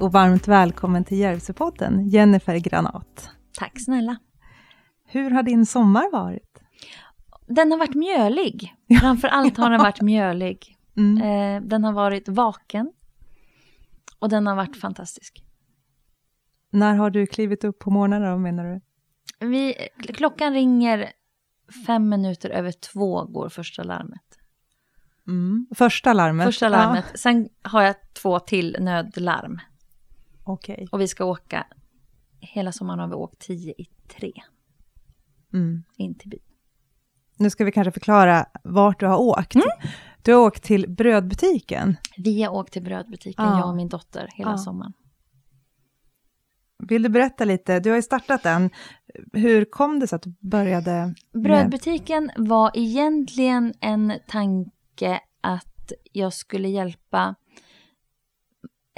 Och varmt välkommen till Järvsöpodden, Jennifer Granat. Tack snälla. Hur har din sommar varit? Den har varit mjölig. Framför allt har den varit mjölig. Mm. Eh, den har varit vaken. Och den har varit fantastisk. När har du klivit upp på morgnarna då, menar du? Vi, klockan ringer fem minuter över två går första larmet. Mm. Första larmet? Första larmet. Ja. Sen har jag två till nödlarm. Okay. Och vi ska åka, hela sommaren har vi åkt tio i tre. Mm. In till byn. Nu ska vi kanske förklara vart du har åkt. Mm. Du har åkt till brödbutiken. Vi har åkt till brödbutiken, Ja. jag och min dotter, hela Ja. sommaren. Vill du berätta lite? Du har ju startat den. Hur kom det sig att du började? med- Brödbutiken var egentligen en tanke att jag skulle hjälpa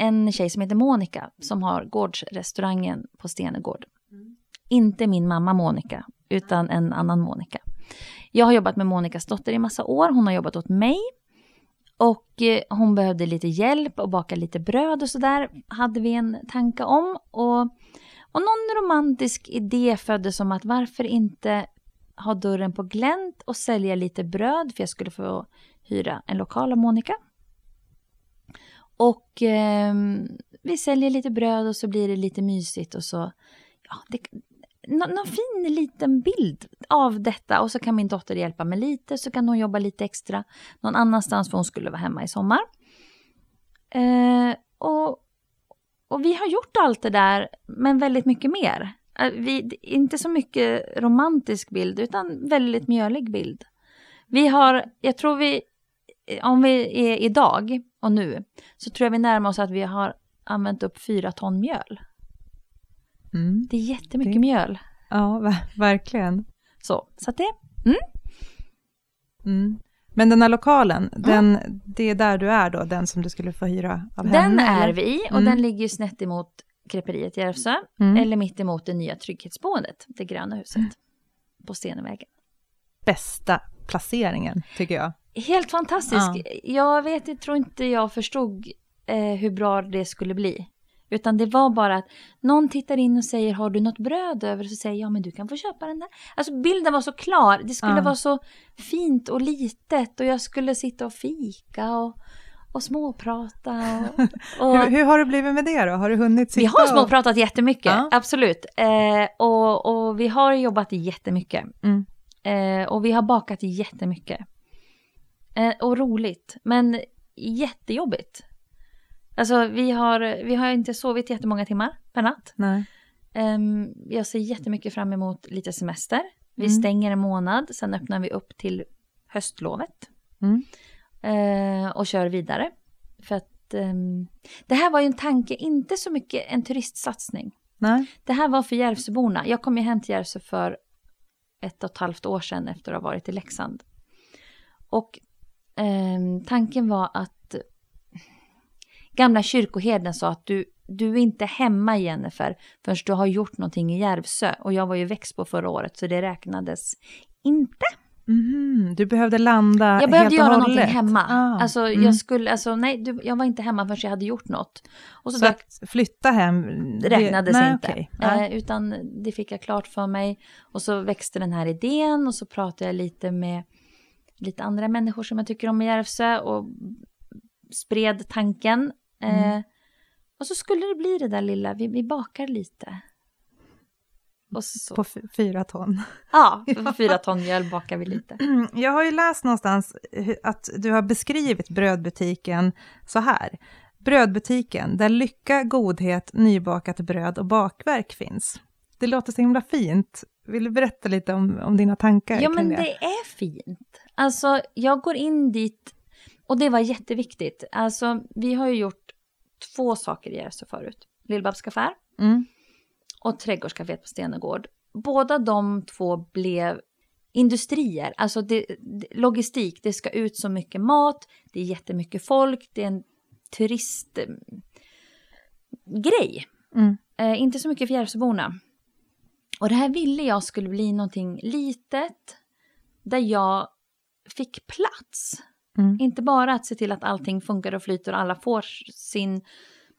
en tjej som heter Monica som har gårdsrestaurangen på Stenegård. Inte min mamma Monica, utan en annan Monica. Jag har jobbat med Monicas dotter i massa år, hon har jobbat åt mig. Och eh, hon behövde lite hjälp och baka lite bröd och sådär, hade vi en tanke om. Och, och någon romantisk idé föddes om att varför inte ha dörren på glänt och sälja lite bröd, för jag skulle få hyra en lokal av Monica. Och eh, vi säljer lite bröd och så blir det lite mysigt och så, ja, det, nå- någon fin liten bild av detta och så kan min dotter hjälpa mig lite, så kan hon jobba lite extra någon annanstans för hon skulle vara hemma i sommar. Eh, och, och vi har gjort allt det där, men väldigt mycket mer. Eh, vi, inte så mycket romantisk bild, utan väldigt mjölig bild. Vi har, jag tror vi, om vi är idag och nu, så tror jag vi närmar oss att vi har använt upp fyra ton mjöl. Mm. Det är jättemycket Det- mjöl. Ja, ver- verkligen. Så, så att det, Mm. Men den här lokalen, den, det är där du är då, den som du skulle få hyra av den henne? är eller? vi och Mm. den ligger ju snett emot Kreperiet Järvsö, Mm. eller mitt emot det nya trygghetsboendet, det gröna huset, på Stenevägen. Bästa placeringen, tycker jag. Helt fantastisk. Jag vet, jag tror inte jag förstod eh, hur bra det skulle bli. Utan det var bara att någon tittar in och säger har du något bröd över? Så säger jag ja men du kan få köpa den där. Alltså bilden var så klar. Det skulle Ja. vara så fint och litet och jag skulle sitta och fika och, och småprata. Och, och, Hur, hur har det blivit med det då? Har du hunnit sitta vi har och- småpratat jättemycket, Ja. absolut. Eh, och, och vi har jobbat jättemycket. Mm. Eh, och vi har bakat jättemycket. Eh, och roligt, men jättejobbigt. Alltså vi har, vi har inte sovit jättemånga timmar per natt. Nej. Ehm, jag ser jättemycket fram emot lite semester. Vi Mm. stänger en månad, sen öppnar vi upp till höstlovet. Mm. Eh, och kör vidare. För att ehm, det här var ju en tanke, inte så mycket en turistsatsning. Nej. Det här var för Järvsöborna. Jag kom ju hem till Järvsö för ett och ett halvt år sedan efter att ha varit i Leksand. Och eh, tanken var att gamla kyrkoherden sa att du, du är inte hemma Jennifer förrän du har gjort någonting i Järvsö. Och jag var ju växt på förra året så det räknades inte. Mhm. Du behövde landa Jag behövde helt göra någonting hemma. Ah, Alltså mm. jag skulle, alltså nej, du, jag var inte hemma förrän jag hade gjort något. Och så, Så att flytta hem... Det räknades nej, inte. okej. Nej. Eh, utan det fick jag klart för mig. Och så växte den här idén och så pratade jag lite med lite andra människor som jag tycker om i Järvsö och spred tanken. Eh, Mm. och så skulle det bli det där lilla, vi, vi bakar lite. På fyra ton. ja, för fyra ton mjöl bakar vi lite. Jag har ju läst någonstans hu- att du har beskrivit brödbutiken så här. Brödbutiken där lycka, godhet, nybakat bröd och bakverk finns. Det låter så himla fint. Vill du berätta lite om, om dina tankar Ja, men det? det är fint. Alltså, jag går in dit och det var jätteviktigt. Alltså, vi har ju gjort två saker i Järvsö förut. Lill-Babs affär Mm. Och Trädgårdscaféet på Stenegård. Båda de två blev industrier, alltså det, logistik. Det ska ut så mycket mat, det är jättemycket folk, det är en turistgrej. Mm. Eh, inte så mycket för Järvsöborna. Och det här ville jag skulle bli någonting litet, där jag fick plats. Mm. Inte bara att se till att allting funkar och flyter och alla får sin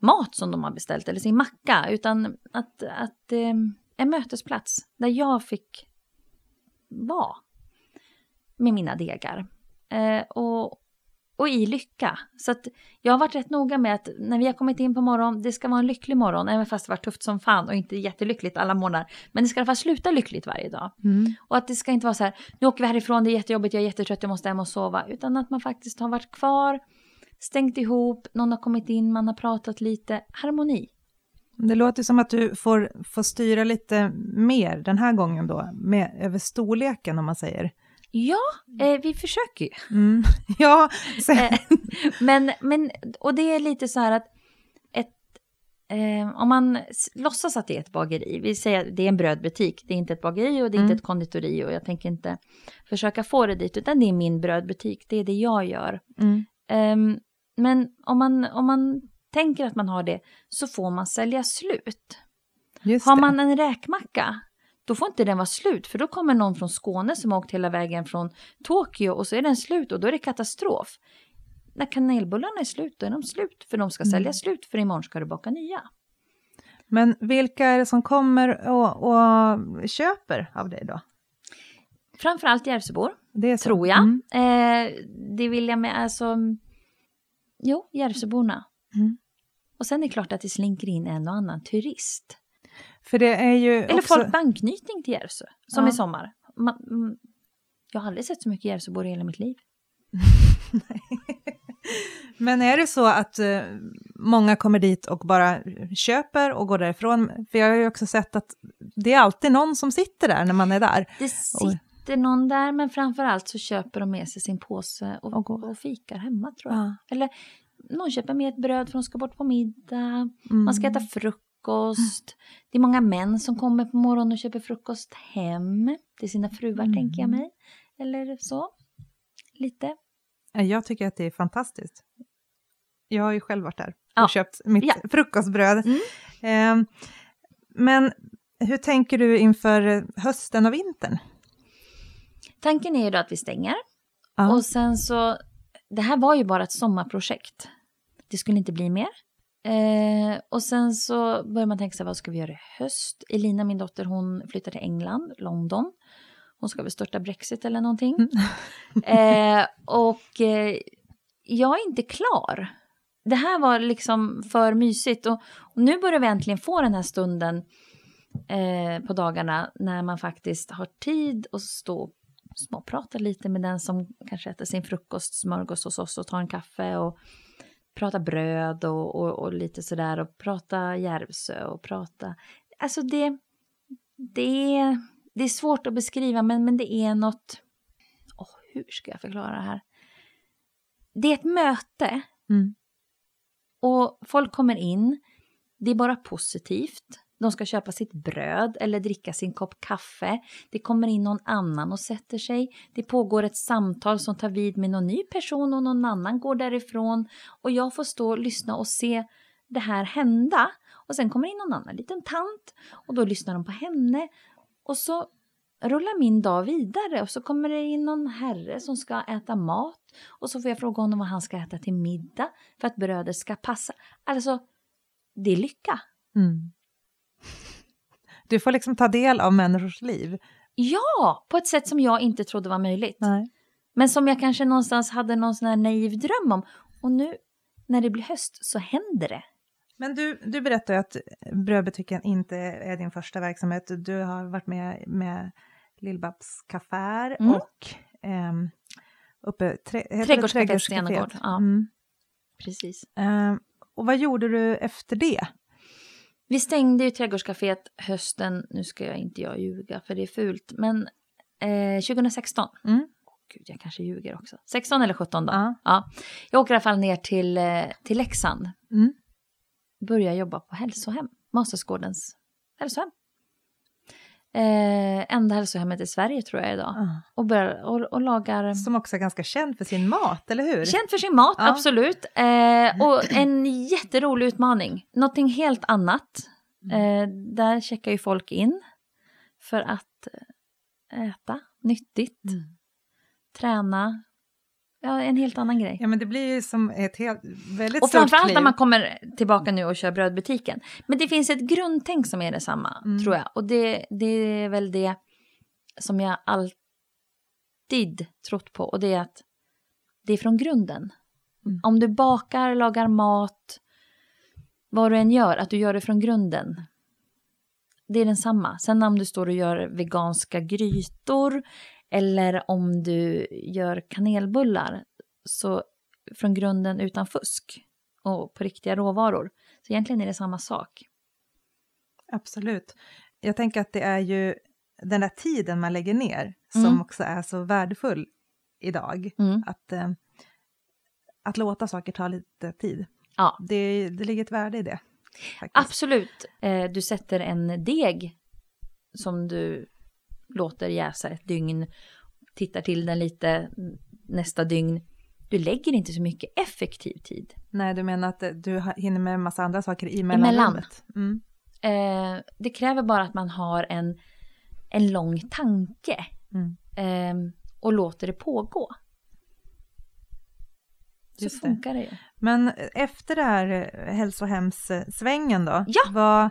mat som de har beställt eller sin macka, utan att, att eh, en mötesplats där jag fick vara med mina degar. Eh, och, och i lycka. Så att jag har varit rätt noga med att när vi har kommit in på morgon, det ska vara en lycklig morgon, även fast det var tufft som fan och inte jättelyckligt alla morgnar. Men det ska i alla fall sluta lyckligt varje dag. Mm. Och att det ska inte vara så här, nu åker vi härifrån, det är jättejobbigt, jag är jättetrött, jag måste hem och sova. Utan att man faktiskt har varit kvar, stängt ihop, någon har kommit in, man har pratat lite. Harmoni. Det låter som att du får, får styra lite mer den här gången då, med, över storleken om man säger. Ja, eh, vi försöker ju. Mm. Ja, Eh, men, men, och det är lite så här att ett, eh, om man låtsas att det är ett bageri, vi säger att det är en brödbutik, det är inte ett bageri och det är Mm. inte ett konditori och jag tänker inte försöka få det dit, utan det är min brödbutik, det är det jag gör. mm. Men om man, om man tänker att man har det så får man sälja slut. Just Har det. man en räkmacka, då får inte den vara slut, för då kommer någon från Skåne som har åkt hela vägen från Tokyo och så är den slut och då är det katastrof. När kanelbullarna är slut, då är de slut, för de ska Mm. sälja slut, för imorgon ska du baka nya. Men vilka är det som kommer och, och köper av dig då? Framförallt Järvsöbor, tror jag. Mm. Eh, det vill jag med, alltså... Jo, Järvsöborna. Mm. Och sen är det klart att det slinker in en och annan turist. För det är ju Eller också... folk med anknytning till Järvsö, som Ja. i sommar. Man, mm, jag har aldrig sett så mycket Järvsöbor i hela mitt liv. Men är det så att eh, många kommer dit och bara köper och går därifrån? För jag har ju också sett att det är alltid någon som sitter där när man är där. Det sitter någon där, men framför allt så köper de med sig sin påse och, Och och, fikar hemma tror jag. Ja. Eller någon köper med ett bröd för de ska bort på middag. Mm. Man ska äta frukost. Det är många män som kommer på morgonen och köper frukost hem till sina fruar, Mm. tänker jag mig. Eller så. Lite. Ja, Jag tycker att det är fantastiskt. Jag har ju själv varit där och Ja. köpt mitt Ja. frukostbröd. Mm. Eh, men hur tänker du inför hösten och vintern? Tanken är ju då att vi stänger. Ja. Och sen så, det här var ju bara ett sommarprojekt. Det skulle inte bli mer. Eh, och sen så börjar man tänka sig, vad ska vi göra i höst? Elina, min dotter, hon flyttar till England, London. Hon ska väl störta Brexit eller någonting. eh, och eh, jag är inte klar. Det här var liksom för mysigt. Och, och nu börjar vi äntligen få den här stunden eh, på dagarna när man faktiskt har tid att stå och småprata lite med den som kanske äter sin frukostsmörgås hos oss och tar en kaffe och prata bröd och, och, och lite sådär och prata Järvsö och prata... Alltså det, det, är, det är svårt att beskriva men, men det är något... Åh, hur ska jag förklara det här? Det är ett möte Mm. och folk kommer in. Det är bara positivt. De ska köpa sitt bröd eller dricka sin kopp kaffe. Det kommer in någon annan och sätter sig. Det pågår ett samtal som tar vid med någon ny person och någon annan går därifrån. Och jag får stå och lyssna och se det här hända. Och sen kommer in någon annan liten tant och då lyssnar de på henne. Och så rullar min dag vidare och så kommer det in någon herre som ska äta mat. Och så får jag fråga honom vad han ska äta till middag för att brödet ska passa. Alltså, det är lycka. Mm. Du får liksom ta del av människors liv. Ja, på ett sätt som jag inte trodde var möjligt. Nej. Men som jag kanske någonstans hade någon sån här naiv dröm om. Och nu när det blir höst så händer det. Men du, du berättade att brödbutiken inte är din första verksamhet. Du har varit med med Lill-Babs kaffär Mm. och ehm, uppe trä, heter det Trädgårdscaféet Stenagård, ja. Mm. Precis. Ehm, och vad gjorde du efter det? Vi stängde ju trädgårdscaféet hösten, nu ska jag inte jag ljuga för det är fult, men eh, 2016. Mm. Gud, jag kanske ljuger också. 16 eller 17 då. Ja. Ja. Jag åker i alla fall ner till, eh, till Leksand. Mm. Börjar jobba på hälsohem, Mastersgårdens hälsohem. Eh, enda hälsohemmet i Sverige tror jag idag. Ah. Och, börjar, och, och lagar... Som också är ganska känd för sin mat, eller hur? Känt för sin mat, Ja. absolut. Eh, och en jätterolig utmaning. Någonting helt annat. Mm. Eh, där checkar ju folk in för att eh, äta nyttigt, Mm. träna, ja, en helt annan grej. Ja, men det blir ju som ett helt, väldigt Och framförallt kliv. när man kommer tillbaka nu och kör brödbutiken. Men det finns ett grundtänk som är detsamma, Mm. tror jag. Och det, det är väl det som jag alltid trott på. Och det är att det är från grunden. Mm. Om du bakar, lagar mat, vad du än gör, att du gör det från grunden. Det är densamma. Sen om du står och gör veganska grytor eller om du gör kanelbullar, så från grunden utan fusk och på riktiga råvaror. Så egentligen är det samma sak. Absolut. Jag tänker att det är ju den där tiden man lägger ner som Mm. också är så värdefull idag. Mm. Att, eh, att låta saker ta lite tid. Ja. Det, det ligger ett värde i det. Faktiskt. Absolut. Eh, du sätter en deg som du låter jäsa ett dygn, tittar till den lite nästa dygn. Du lägger inte så mycket effektiv tid. Nej, du menar att du hinner med en massa andra saker i mellanrummet? Mm. Eh, det kräver bara att man har en, en lång tanke Mm. eh, och låter det pågå. Så Just det. funkar det ju. Men efter det här hälsohemssvängen då? Ja. Vad,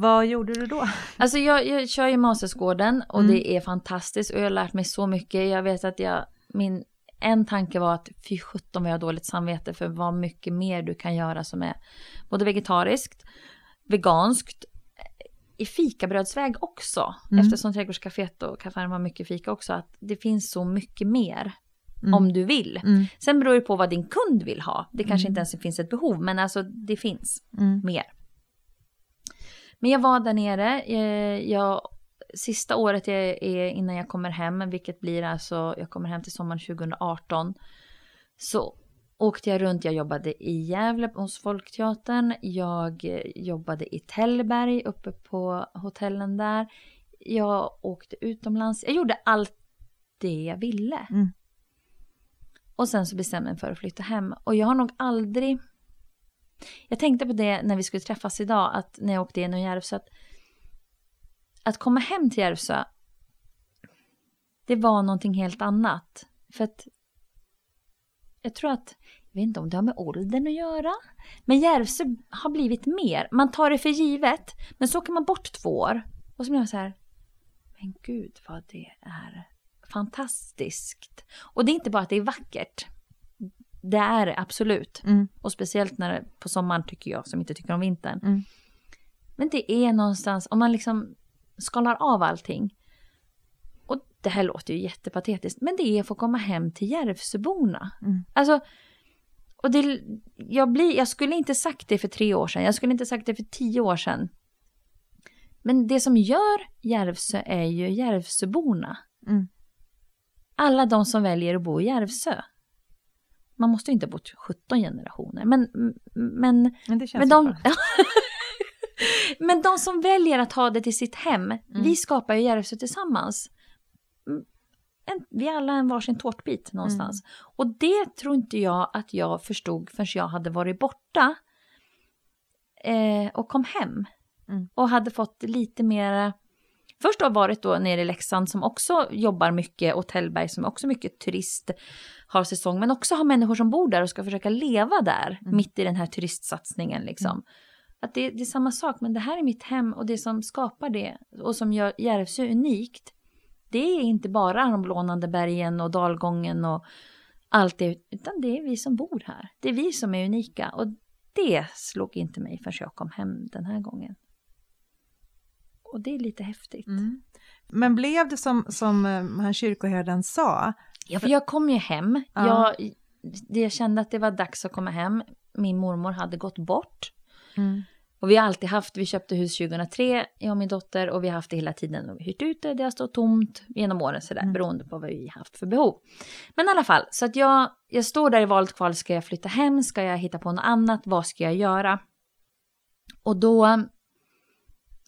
vad gjorde du då? Alltså jag, jag kör ju Mastersgården och Mm. det är fantastiskt och jag har lärt mig så mycket. Jag vet att jag, min en tanke var att fy sjutton vad jag har dåligt samvete för vad mycket mer du kan göra som är både vegetariskt, veganskt, i fikabrödsväg också. Mm. Eftersom trädgårdscaféet och kaffaren var mycket fika också. Att det finns så mycket mer Mm. om du vill. Mm. Sen beror det på vad din kund vill ha. Det kanske Mm. inte ens finns ett behov men alltså det finns Mm. mer. Men jag var där nere. eh, Jag, sista året är, är innan jag kommer hem, vilket blir alltså, jag kommer hem till sommaren 2018. Så åkte jag runt, jag jobbade i Gävle hos Folkteatern, jag jobbade i Tällberg uppe på hotellen där. Jag åkte utomlands, jag gjorde allt det jag ville. Mm. Och sen så bestämde jag mig för att flytta hem. Och jag har nog aldrig... Jag tänkte på det när vi skulle träffas idag, att när jag åkte genom Järvsö, att, att komma hem till Järvsö, det var någonting helt annat. För att jag tror att, jag vet inte om det har med åldern att göra, men Järvsö har blivit mer. Man tar det för givet, men så åker man bort två år. Och så blir man så här, men gud vad det är fantastiskt. Och det är inte bara att det är vackert. Det är det absolut. Mm. Och speciellt när det, på sommaren tycker jag, som inte tycker om vintern. Mm. Men det är någonstans, om man liksom skalar av allting. Och det här låter ju jättepatetiskt, men det är att få komma hem till Järvsöborna. Mm. Alltså, och det, jag, blir, jag skulle inte sagt det för tre år sedan, jag skulle inte sagt det för tio år sedan. Men det som gör Järvsö är ju Järvsöborna. Mm. Alla de som väljer att bo i Järvsö. Man måste ju inte ha bott 17 generationer, men, men Men det känns men de, men de som väljer att ha det till sitt hem, vi skapar ju Järvsö tillsammans. Mm, En, vi alla en varsin tårtbit någonstans. Och det tror inte jag att jag förstod förrän jag hade varit borta eh, och kom hem. Mm. Och hade fått lite mer... Först har varit då nere i Leksand som också jobbar mycket och Tällberg som också mycket turist har säsong men också har människor som bor där och ska försöka leva där Mm. mitt i den här turistsatsningen liksom. Att det, det är samma sak men det här är mitt hem och det som skapar det och som gör Järvsö unikt det är inte bara de blånande bergen och dalgången och allt det utan det är vi som bor här. Det är vi som är unika och det slog inte mig förrän jag kom hem den här gången. Och det är lite häftigt. Mm. Men blev det som, som eh, han kyrkoherden sa? Ja, för jag kom ju hem. Ja. Jag, jag kände att det var dags att komma hem. Min mormor hade gått bort. Mm. Och vi har alltid haft, vi köpte hus 2003, jag och min dotter, och vi har haft det hela tiden. Och vi har hyrt ut det, det har stått tomt genom åren sådär, Mm. beroende på vad vi har haft för behov. Men i alla fall, så att jag, jag står där i valet kval, ska jag flytta hem, ska jag hitta på något annat, vad ska jag göra? Och då,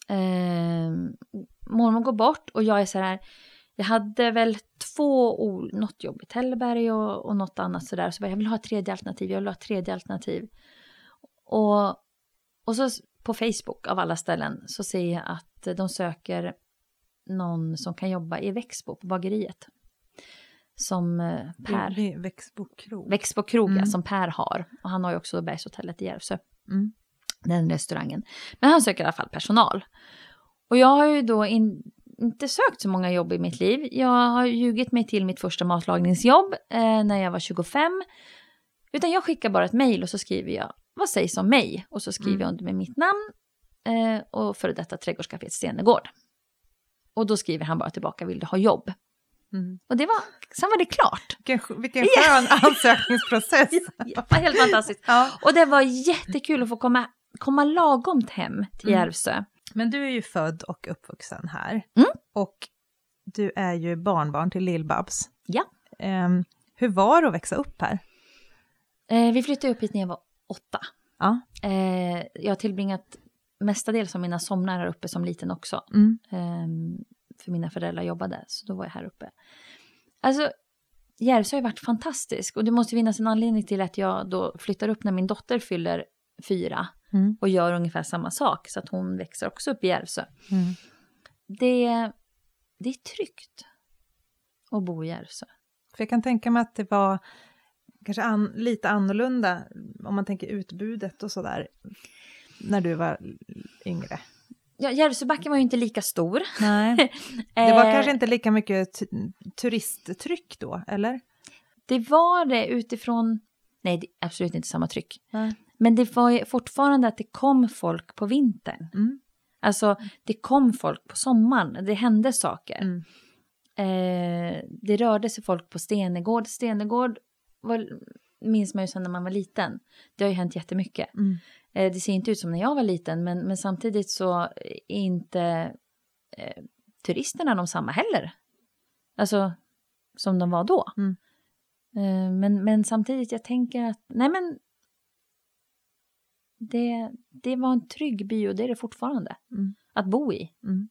eh, mormor går bort och jag är så här, jag hade väl två, något jobb i Tällberg och, och något annat sådär. Så bara, jag vill ha ett tredje alternativ, jag vill ha ett tredje alternativ. Och, och så på Facebook av alla ställen så ser jag att de söker någon som kan jobba i Växbo på bageriet. som eh, Per, Växbo krog. Växbo krog, ja, Mm. som Per har. Och han har ju också Bergshotellet i Järvsö, Mm. Den restaurangen. Men han söker i alla fall personal. Och jag har ju då in, inte sökt så många jobb i mitt liv. Jag har ljugit mig till mitt första matlagningsjobb eh, när jag var 25. Utan jag skickar bara ett mejl och så skriver jag vad sägs om mig? Och så skriver Mm. jag under med mitt namn eh, och före detta trädgårdscaféet Stenegård. Och då skriver han bara tillbaka, vill du ha jobb? Mm. Och det var, sen var det klart. Vilken, vilken skön ansökningsprocess. Var helt fantastiskt. Ja. Och det var jättekul att få komma, komma lagomt hem till Mm. Järvsö. Men du är ju född och uppvuxen här. Mm. Och du är ju barnbarn till Lill-Babs. Ja. Ehm, hur var det att växa upp här? Eh, vi flyttade upp hit när jag var åtta. Ja. Eh, jag har tillbringat mestadels av mina somnar här uppe som liten också. Mm. Eh, för mina föräldrar jobbade, så då var jag här uppe. Alltså, Järvsö har ju varit fantastisk. Och det måste finnas en anledning till att jag då flyttar upp när min dotter fyller fyra. Mm. Och gör ungefär samma sak, så att hon växer också upp i Järvsö. Mm. Det, det är tryggt att bo i Järvsö. För jag kan tänka mig att det var kanske an, lite annorlunda om man tänker utbudet och sådär när du var yngre. Ja, Järvsöbacken var ju inte lika stor. Nej. Det var Eh, kanske inte lika mycket tu- turisttryck då, eller? Det var det utifrån... Nej, det är absolut inte samma tryck. Nej. Men det var ju fortfarande att det kom folk på vintern. Mm. Alltså, det kom folk på sommaren. Det hände saker. Mm. Eh, det rörde sig folk på Stenegård. Stenegård var, minns man ju sen när man var liten. Det har ju hänt jättemycket. Mm. Eh, det ser inte ut som när jag var liten, men, men samtidigt så är inte eh, turisterna de samma heller. Alltså, som de var då. Mm. Eh, men, men samtidigt, jag tänker att, nej men, det, det var en trygg by och det är det fortfarande. Mm. Att bo i. Mm.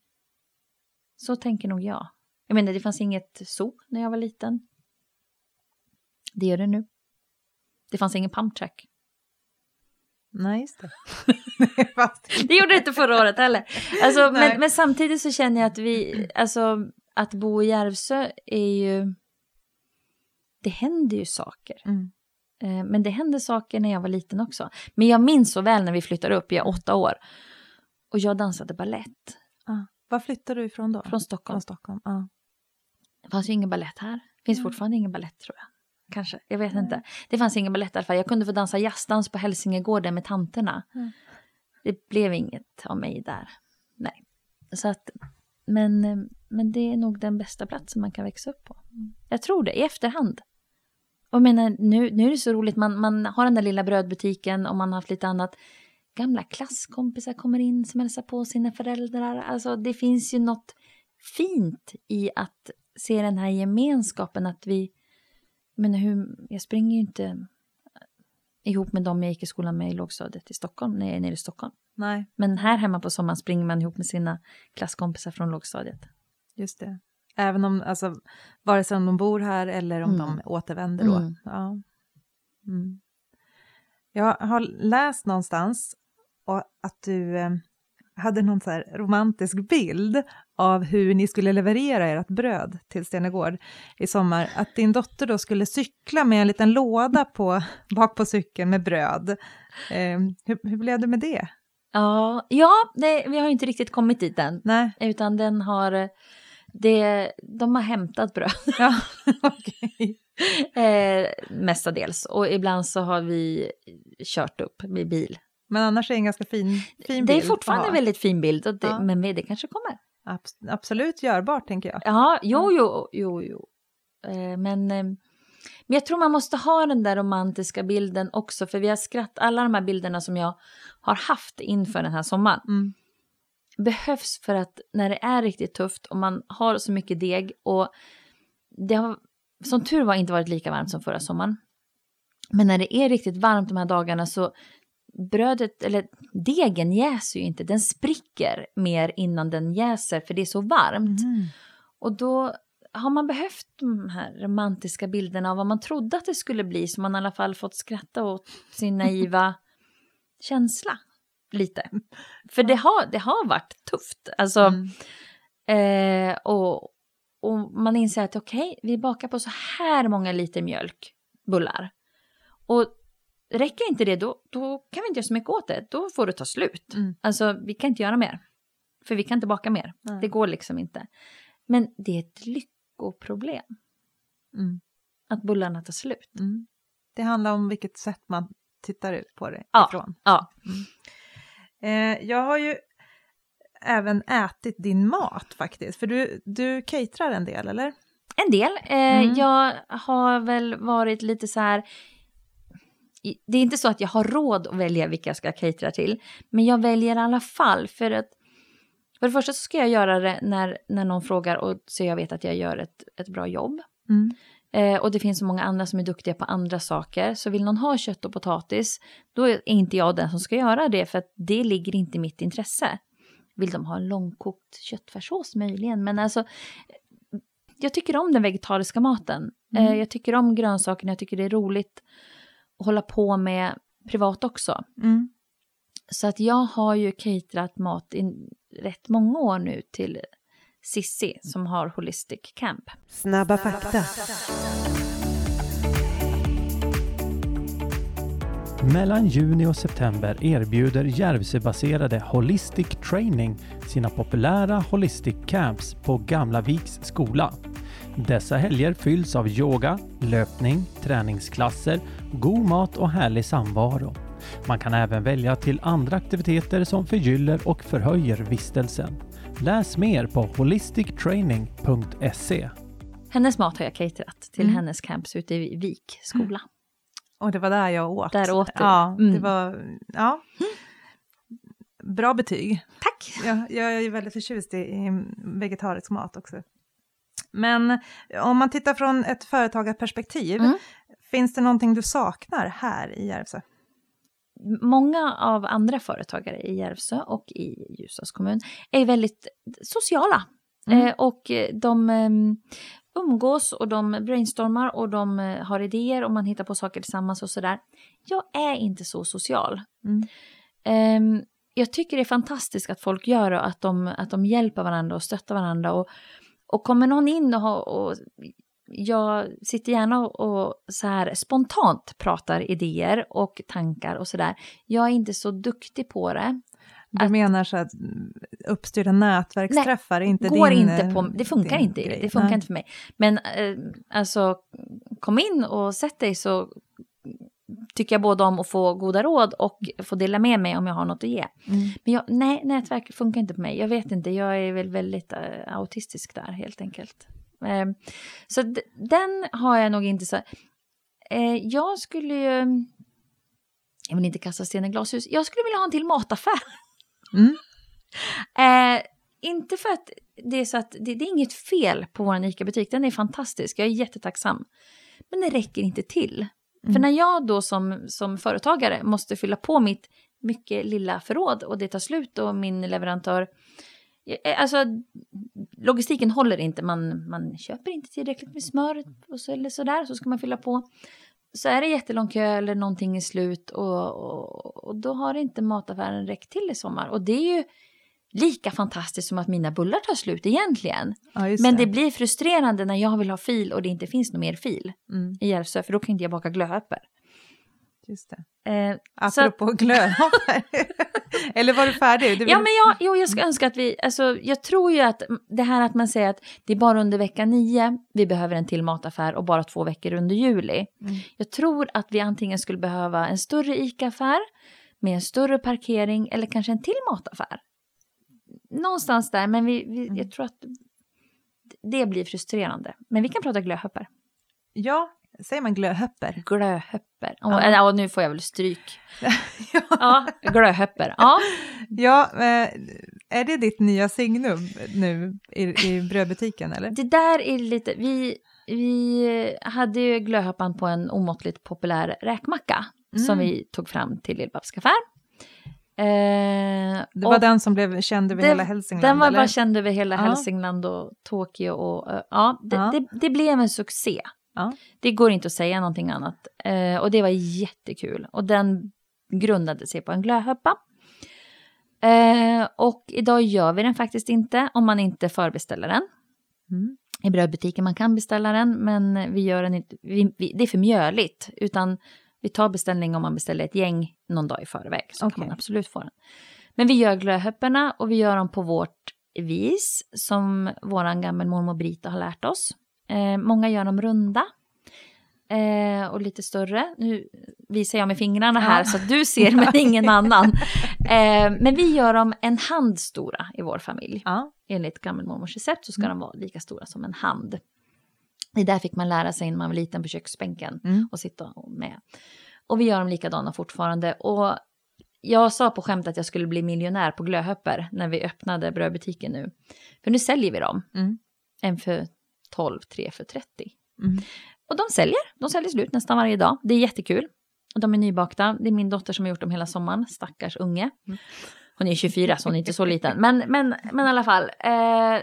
Så tänker nog jag. Jag menar, det fanns inget zoo när jag var liten. Det gör det nu. Det fanns ingen pumptrack. Nej, just det. Det gjorde det inte förra året heller. Alltså, men, men samtidigt så känner jag att vi, alltså att bo i Järvsö är ju, det händer ju saker. mm. Eh, Men det hände saker när jag var liten också. Men jag minns så väl när vi flyttade upp, jag är åtta år. Och jag dansade ballett ah. Var flyttade du ifrån då? från Stockholm. Från Stockholm. Ja. Det fanns ju ingen ballett här. Det finns Mm. fortfarande ingen ballett tror jag. Kanske, jag vet inte. Det fanns ingen ballett i alla fall. Jag kunde få dansa jazzdans på Hälsingegården med tanterna. Mm. Det blev inget av mig där. Nej. Så att, men, eh, men det är nog den bästa platsen man kan växa upp på. Jag tror det, i efterhand. Och menar, nu, nu är det så roligt, man, man har den där lilla brödbutiken och man har haft lite annat. Gamla klasskompisar kommer in som hälsar på sina föräldrar. Alltså det finns ju något fint i att se den här gemenskapen att vi, men hur, jag springer ju inte ihop med dem jag gick i skolan med i lågstadiet i Stockholm, när jag är nere i Stockholm. Nej, Men här hemma på sommaren springer man ihop med sina klasskompisar från lågstadiet. just det. Även om, alltså, vare sig om de bor här eller om Mm. de återvänder då. Mm. Ja. Mm. Jag har läst någonstans och att du eh, hade någon så romantisk bild av hur ni skulle leverera ert bröd till Stenegård i sommar. Att din dotter då skulle cykla med en liten låda på, bak på cykeln med bröd. Eh, hur, hur blev det med det? Ja, ja det, vi har ju inte riktigt kommit dit än. Nej, Utan den har, det, de har hämtat bröd ja, okej. eh, mestadels. Och ibland så har vi kört upp med bil. Men annars är det en ganska fin, fin det bild. är fortfarande att en väldigt fin bild, och det, Ja. men det kanske kommer. Abs- absolut görbart, tänker jag. Ja, jo, jo, jo, jo. Eh, men, eh, men jag tror man måste ha den där romantiska bilden också, för vi har skratt, alla de här bilderna som jag har haft inför den här sommaren Mm. Behövs för att när det är riktigt tufft och man har så mycket deg och det har som tur var inte varit lika varmt som förra sommaren. Men när det är riktigt varmt de här dagarna så brödet, eller degen jäser ju inte, den spricker mer innan den jäser för det är så varmt. Mm. Och då har man behövt de här romantiska bilderna av vad man trodde att det skulle bli så man i alla fall fått skratta åt sin naiva känsla lite. För det har, det har varit tufft. Alltså, Mm. eh, och, och man inser att okej, okay, vi bakar på så här många liter mjölk, bullar. Och räcker inte det, då, då kan vi inte göra så mycket åt det. Då får det ta slut. Mm. Alltså, vi kan inte göra mer. För vi kan inte baka mer. Nej. Det går liksom inte. Men det är ett lyckoproblem Mm. att bullarna tar slut. Mm. Det handlar om vilket sätt man tittar ut på det Ja. ifrån. Ja, Eh, jag har ju även ätit din mat faktiskt, för du, du caterar en del, eller? en del. Eh, Mm. Jag har väl varit lite så här... Det är inte så att jag har råd att välja vilka jag ska catera till. Men jag väljer i alla fall för att... För det första så ska jag göra det när, när någon frågar och så jag vet att jag gör ett, ett bra jobb. Mm. Eh, och det finns så många andra som är duktiga på andra saker. Så vill någon ha kött och potatis, då är inte jag den som ska göra det, för att det ligger inte i mitt intresse. Vill de ha en långkokt köttfärssås möjligen, men alltså jag tycker om den vegetariska maten. Mm. Eh, jag tycker om grönsakerna, jag tycker det är roligt att hålla på med privat också. Mm. Så att jag har ju caterat mat i rätt många år nu till Sissi som har Holistic Camp. Snabba fakta. Mellan juni och september erbjuder Järvsöbaserade Holistic Training sina populära Holistic Camps på Gamla Viks skola. Dessa helger fylls av yoga, löpning, träningsklasser, god mat och härlig samvaro. Man kan även välja till andra aktiviteter som förgyller och förhöjer vistelsen. Läs mer på holistictraining.se. Hennes mat har jag caterat till Mm. hennes camps ute i Vik skola. Och det var där jag åt. Där åt du. Ja, det Mm. var... Ja. Bra betyg. Tack! Jag, jag är ju väldigt förtjust i, i vegetarisk mat också. Men om man tittar från ett företagarperspektiv, Mm. finns det någonting du saknar här i Järvsö? Många av andra företagare i Järvsö och i Ljusdals kommun är väldigt sociala. Mm. Eh, och de eh, umgås och de brainstormar och de eh, har idéer och man hittar på saker tillsammans och sådär. Jag är inte så social. Mm. Ehm, jag tycker det är fantastiskt att folk gör det och att de, att de hjälper varandra och stöttar varandra. Och, och kommer någon in och, och jag sitter gärna och, så här spontant pratar idéer och tankar och sådär. Jag är inte så duktig på det. Du Att- menar så att uppstyrda nätverksträffar är inte går din... inte på, det funkar din inte, grej. det funkar Nej. inte för mig. Men eh, alltså, kom in och sätt dig så tycker jag både om att få goda råd och få dela med mig om jag har något att ge. Mm. Men jag, nej, nätverk funkar inte på mig. Jag vet inte, jag är väl väldigt eh, autistisk där helt enkelt. Eh, så den har jag nog inte så... Eh, jag skulle ju... Jag vill inte kasta sten i glashus. Jag skulle vilja ha en till mataffär. Mm. Eh, inte för att det är så att det, det är inget fel på vår ICA-butik, den är fantastisk, jag är jättetacksam. Men det räcker inte till. För Mm. när jag då som, som företagare måste fylla på mitt mycket lilla förråd och det tar slut och min leverantör... eh, Alltså logistiken håller inte, man, man köper inte tillräckligt med smör och så, eller sådär, så ska man fylla på. Så är det jättelång kö eller någonting är slut och, och, och då har inte mataffären räckt till i sommar. Och det är ju lika fantastiskt som att mina bullar tar slut egentligen. Ja, Men det blir frustrerande när jag vill ha fil och det inte finns någon mer fil Mm, i Järvsö, för då kan inte jag baka glödhöpper. Just det. Eh, Så att- Apropå glödhoppar. Eller var du färdig? Du vill... Ja, men jag, jo, jag ska önska att vi, alltså, jag tror ju att det här att man säger att det är bara under vecka nio vi behöver en till mataffär och bara två veckor under juli. Mm. Jag tror att vi antingen skulle behöva en större ICA-affär med en större parkering eller kanske en till mataffär. Någonstans där, men vi, vi, Mm. jag tror att det blir frustrerande. Men vi kan prata glödhöpper. Ja, säger man glödhöpper? Glödhöpper. Ja. Ja. ja, nu får jag väl stryk. ja. Ja, glödhöpper. Ja. ja, eh, är det ditt nya signum nu i, i brödbutiken eller? Det där är lite, vi, vi hade ju glödhöpan på en omåttligt populär räkmacka som Mm. vi tog fram till Lill-Babs affär. Eh, Det var den som blev känd över det- hela Hälsingland? den var eller? bara känd över hela Ja. Hälsingland och Tokyo och ja, det, Ja. Det, det blev en succé. Ja. Det går inte att säga någonting annat. Eh, och det var jättekul. Och den grundade sig på en glödhöpa. Eh, och idag gör vi den faktiskt inte om man inte förbeställer den. Mm. i brödbutiken. Man kan beställa den, men vi gör den inte, vi, vi, det är för mjöligt. Utan vi tar beställning om man beställer ett gäng någon dag i förväg. Så Okej. kan man absolut få den. Men vi gör glödhöpporna och vi gör dem på vårt vis som våran gammelmormor Brita har lärt oss. Eh, många gör dem runda. Eh, och lite större. Nu visar jag med fingrarna här Ja. så att du ser men ingen annan. Eh, men vi gör dem en hand stora i vår familj. Ja. Enligt gammelmormors recept så ska Mm. de vara lika stora som en hand. Det där fick man lära sig när man var liten på köksbänken Mm. och sitta med. Och vi gör dem likadana fortfarande. Och jag sa på skämt att jag skulle bli miljonär på glödhöppor när vi öppnade brödbutiken nu. För nu säljer vi dem. Mm. En för 12, tre för 30. Mm. Och de säljer. De säljer slut nästan varje dag. Det är jättekul. Och de är nybakta. Det är min dotter som har gjort dem hela sommaren. Stackars unge. Mm. Hon är 24 så hon är inte så liten. Men, men, men i alla fall. Eh,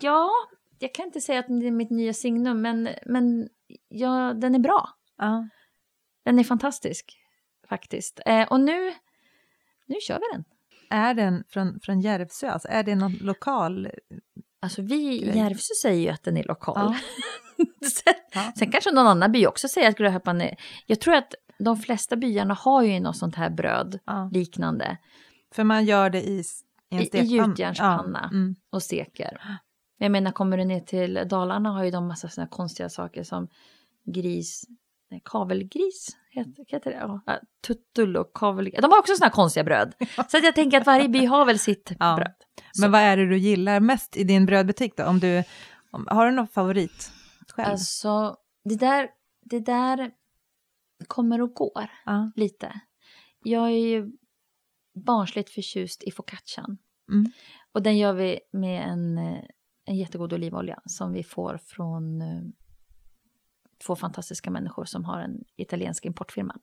ja, jag kan inte säga att det är mitt nya signum. Men, men ja, den är bra. Ja. Den är fantastisk. Faktiskt. Eh, och nu, nu kör vi den. Är den från, från Järvsö? Alltså, är det någon lokal? Alltså vi i. Järvsö säger ju att den är lokal. Ja. sen, Ja. sen kanske någon annan by också säger att gröhöppan är... Jag tror att de flesta byarna har ju något sånt här bröd Ja. liknande För man gör det i, en I- i gjutjärnspanna. Mm. och steker. Jag menar, kommer du ner till Dalarna har ju de massa såna konstiga saker som gris, nej, kavelgris, heter, det? Ja, tuttul och kavelgris. De har också såna här konstiga bröd. Så att jag tänker att varje by har väl sitt Ja. bröd. Så, Men vad är det du gillar mest i din brödbutik då? Om du, om, har du någon favorit själv? alltså, det där, det där kommer och går. ja. lite. Jag är ju barnsligt förtjust i focaccian. Mm. Och den gör vi med en, eh, en jättegod olivolja som vi får från eh, två fantastiska människor som har en italiensk importfirma.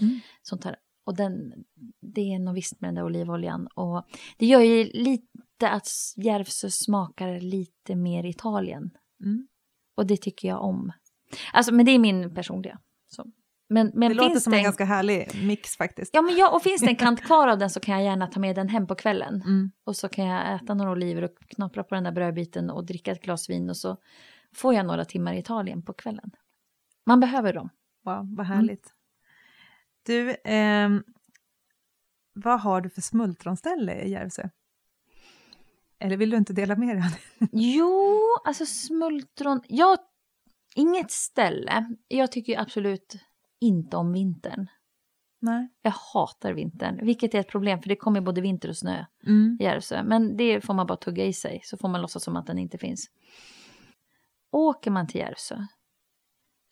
Mm. Som tar, och den, det är något visst med den där olivoljan. Och det gör ju lite att Järvsö smakar lite mer Italien. Mm. Och det tycker jag om. Alltså, men det är min personliga. Så. Men, men Det låter som en ganska härlig mix faktiskt. Ja, men ja, och finns det en kant kvar av den så kan jag gärna ta med den hem på kvällen. Mm. Och så kan jag äta några oliver och knapra på den där brödbiten och dricka ett glas vin och så får jag några timmar i Italien på kvällen. Man behöver dem. Wow, vad härligt. Du, ehm, vad har du för smultronställe i Järvsö? Eller vill du inte dela med dig? Jo, alltså smultron. Jag, inget ställe. Jag tycker absolut inte om vintern. Nej. Jag hatar vintern, vilket är ett problem för det kommer både vinter och snö Mm. i Järvsö. Men det får man bara tugga i sig så får man låtsas som att den inte finns. Åker man till Järvsö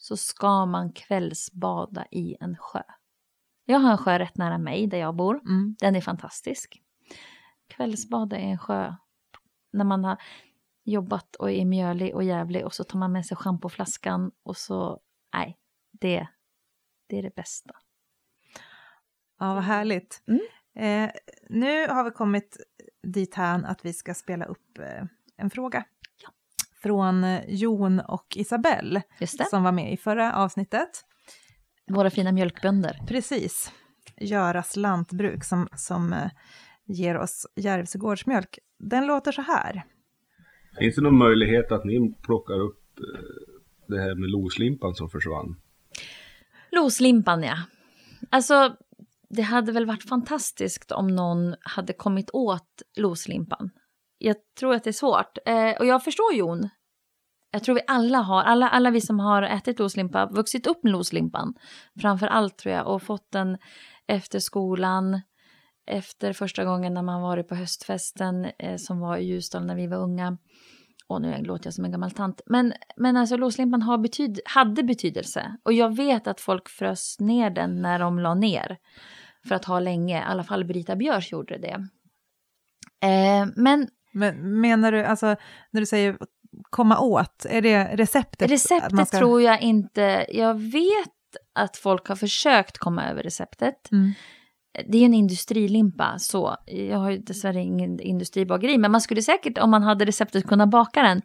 så ska man kvällsbada i en sjö. Jag har en sjö rätt nära mig där jag bor. Mm. Den är fantastisk. Kvällsbada i en sjö när man har jobbat och är mjölig och jävlig och så tar man med sig schampoflaskan och så, nej, det, det är det bästa. Ja, vad härligt. Mm. Eh, nu har vi kommit dit här att vi ska spela upp eh, en fråga. Från Jon och Isabelle som var med i förra avsnittet. våra fina mjölkbönder. Precis. Göras lantbruk som, som eh, ger oss Järvsö gårdsmjölk. Den låter så här. Finns det någon möjlighet att ni plockar upp eh, det här med loslimpan som försvann? Loslimpan ja. Alltså, det hade väl varit fantastiskt om någon hade kommit åt loslimpan. Jag tror att det är svårt. Eh, och jag förstår Jon. Jag tror vi alla har, alla, alla vi som har ätit loslimpa, vuxit upp med loslimpan. Framför allt tror jag, och fått den efter skolan. Efter första gången när man varit på höstfesten eh, som var i Ljusdal när vi var unga. Och nu låter jag som en gammal tant. Men, men alltså låslimpan har betyd, hade betydelse. Och jag vet att folk frös ner den när de la ner. För att ha länge. I alla fall Brita Björs gjorde det. Eh, men men menar du, alltså när du säger komma åt, är det receptet? receptet ska- tror jag inte... Jag vet att folk har försökt komma över receptet. Mm. Det är en industrilimpa, så jag har ju dessvärre ingen industribageri. Men man skulle säkert, om man hade receptet, kunna baka den.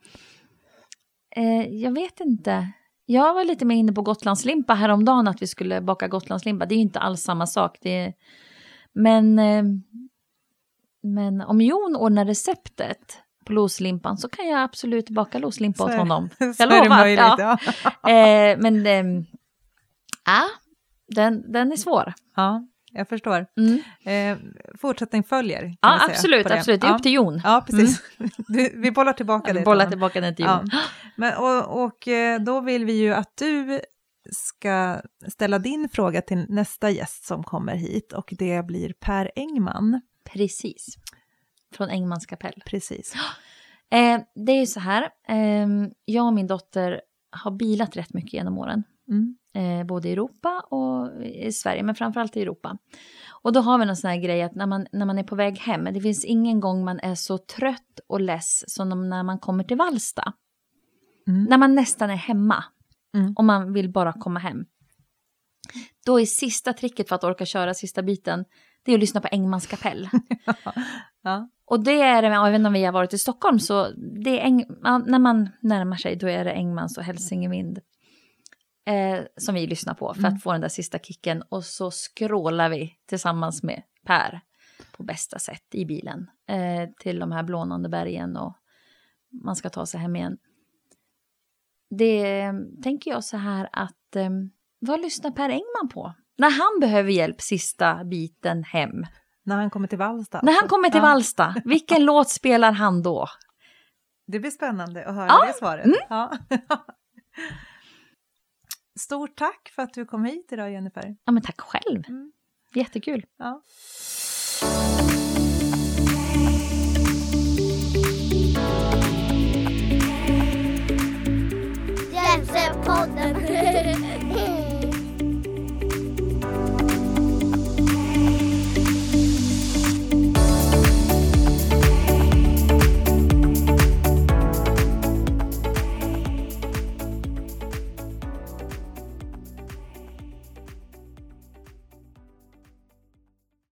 Eh, jag vet inte. Jag var lite mer inne på Gotlandslimpa häromdagen, att vi skulle baka Gotlandslimpa. Det är ju inte alls samma sak. Det är... Men, eh, men om Jon ordnar receptet på loslimpan så kan jag absolut baka loslimpa Så åt honom. Så Jag är det lovar. möjligt, ja. ja. Eh, men ehm, ja, den, den är svår. ja, jag förstår. Mm. Eh, fortsättning följer. Ja, absolut, det. absolut. Det är ja. upp till Jon. Ja, precis. Du, vi bollar tillbaka det. till bollar tillbaka den till. Jon. Men, och, och eh, då vill vi ju att du ska ställa din fråga till nästa gäst som kommer hit och det blir Per Engman. Precis. Från Engmans kapell. Precis. Eh, det är ju så här, eh, jag och min dotter har bilat rätt mycket genom åren. Mm. Eh, både i Europa och i Sverige, men framförallt i Europa. Och då har vi någon sån här grej att när man, när man är på väg hem, det finns ingen gång man är så trött och less som när man kommer till Vallsta. Mm. När man nästan är hemma Mm. och man vill bara komma hem. Då är sista tricket för att orka köra sista biten, det är att lyssna på Engmans kapell. Ja. Och det är det, jag vet inte om vi har varit i Stockholm, så det är Eng, när man närmar sig då är det Engmans och Hälsingevind eh, som vi lyssnar på för Mm. att få den där sista kicken. Och så skrålar vi tillsammans med Per på bästa sätt i bilen eh, till de här blånande bergen och man ska ta sig hem igen. Det eh, tänker jag så här att eh, vad lyssnar Per Engman på? när han behöver hjälp sista biten hem. När han kommer till Vallsta? När han alltså. kommer till ja. Vilken låt spelar han då? Det blir spännande att höra ja. det svaret. Mm. Ja. Stort tack för att du kom hit idag Jennifer. Ja, men tack själv. Mm. Jättekul. Ja. Jämställdhetspodden.